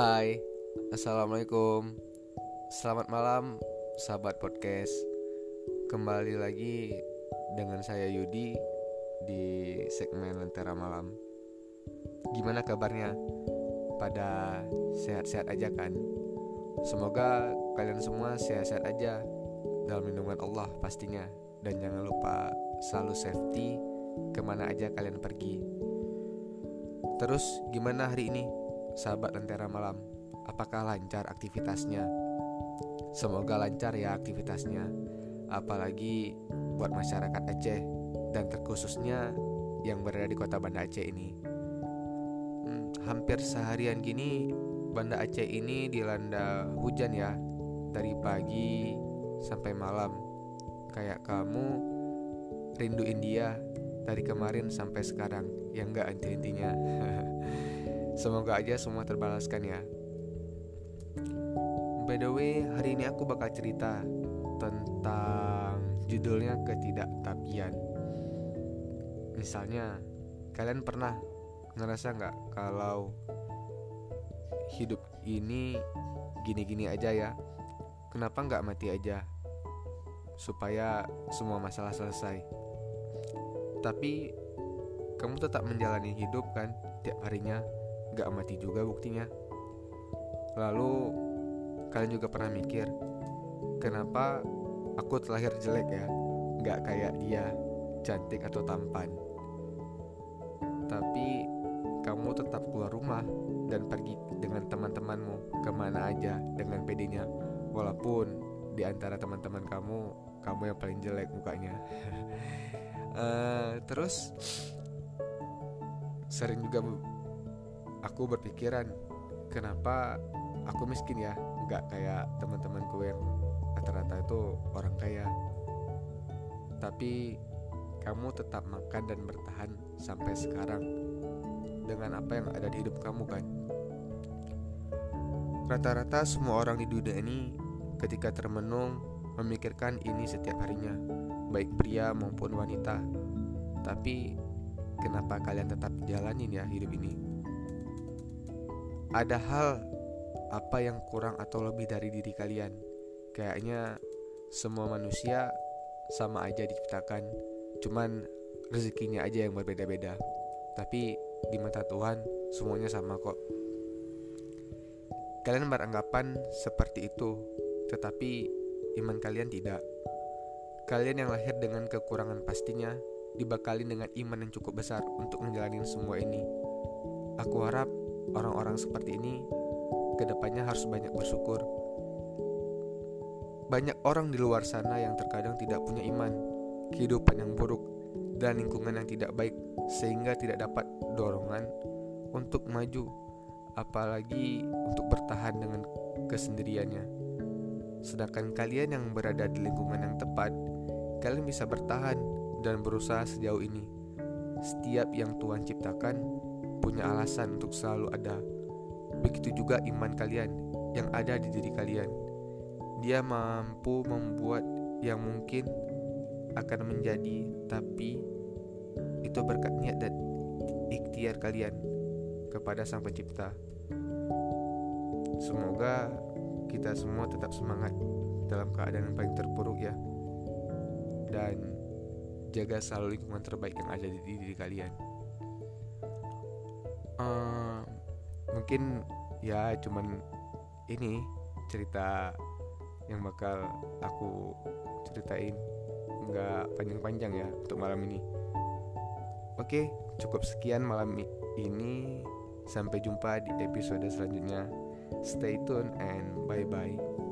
Hai, Assalamualaikum Selamat malam, sahabat podcast Kembali lagi dengan saya Yudi Di segmen Lentera Malam Gimana kabarnya? Pada sehat-sehat aja kan? Semoga kalian semua sehat-sehat aja Dalam lindungan Allah pastinya Dan jangan lupa selalu safety Ke mana aja kalian pergi Terus gimana hari ini? Sahabat Lentera Malam, apakah lancar aktivitasnya? Semoga lancar ya aktivitasnya, apalagi buat masyarakat Aceh dan terkhususnya yang berada di kota Banda Aceh ini. Hmm, hampir seharian gini Banda Aceh ini dilanda hujan ya, dari pagi sampai malam. Kayak kamu rindu India dari kemarin sampai sekarang, yang enggak inti-intinya. Semoga aja semua terbalaskan ya. By the way, hari ini aku bakal cerita tentang judulnya ketidaktapian. Misalnya, kalian pernah ngerasa nggak kalau hidup ini gini-gini aja ya? Kenapa nggak mati aja? Supaya semua masalah selesai. Tapi kamu tetap menjalani hidup kan tiap harinya gak mati juga buktinya. Lalu kalian juga pernah mikir Kenapa aku terlahir jelek ya? Gak kayak dia Cantik atau tampan. Tapi kamu tetap keluar rumah Dan pergi dengan teman-temanmu Ke mana aja dengan pedenya. Walaupun di antara teman-teman kamu Kamu yang paling jelek mukanya. Uh, Terus Sering juga aku berpikiran kenapa aku miskin ya? Nggak kayak teman-temanku yang rata-rata itu orang kaya. Tapi kamu tetap makan dan bertahan sampai sekarang dengan apa yang ada di hidup kamu kan? Rata-rata semua orang di dunia ini ketika termenung memikirkan ini setiap harinya baik pria maupun wanita. Tapi kenapa kalian tetap jalanin ya hidup ini ada hal apa yang kurang atau lebih dari diri kalian. Kayaknya semua manusia sama aja diciptakan, cuman rezekinya aja yang berbeda-beda. Tapi di mata Tuhan semuanya sama kok. Kalian beranggapan seperti itu, tetapi iman kalian tidak. Kalian yang lahir dengan kekurangan pastinya dibekali dengan iman yang cukup besar untuk menjalani semua ini. Aku harap orang-orang seperti ini ke depannya harus banyak bersyukur. Banyak orang di luar sana yang terkadang tidak punya iman, kehidupan yang buruk, dan lingkungan yang tidak baik, sehingga tidak dapat dorongan untuk maju, apalagi untuk bertahan dengan kesendiriannya. Sedangkan kalian yang berada di lingkungan yang tepat, kalian bisa bertahan dan berusaha sejauh ini. Setiap yang Tuhan ciptakan punya alasan untuk selalu ada. Begitu juga iman kalian yang ada di diri kalian. Dia mampu membuat yang mungkin akan menjadi, tapi itu berkat niat dan ikhtiar kalian kepada Sang Pencipta. Semoga kita semua tetap semangat dalam keadaan yang paling terpuruk ya. Dan jaga selalu lingkungan terbaik yang ada di diri kalian uh, mungkin ya cuman ini cerita yang bakal aku ceritain. Nggak panjang-panjang ya untuk malam ini. Oke cukup sekian malam ini. Sampai jumpa di episode selanjutnya. Stay tune and bye bye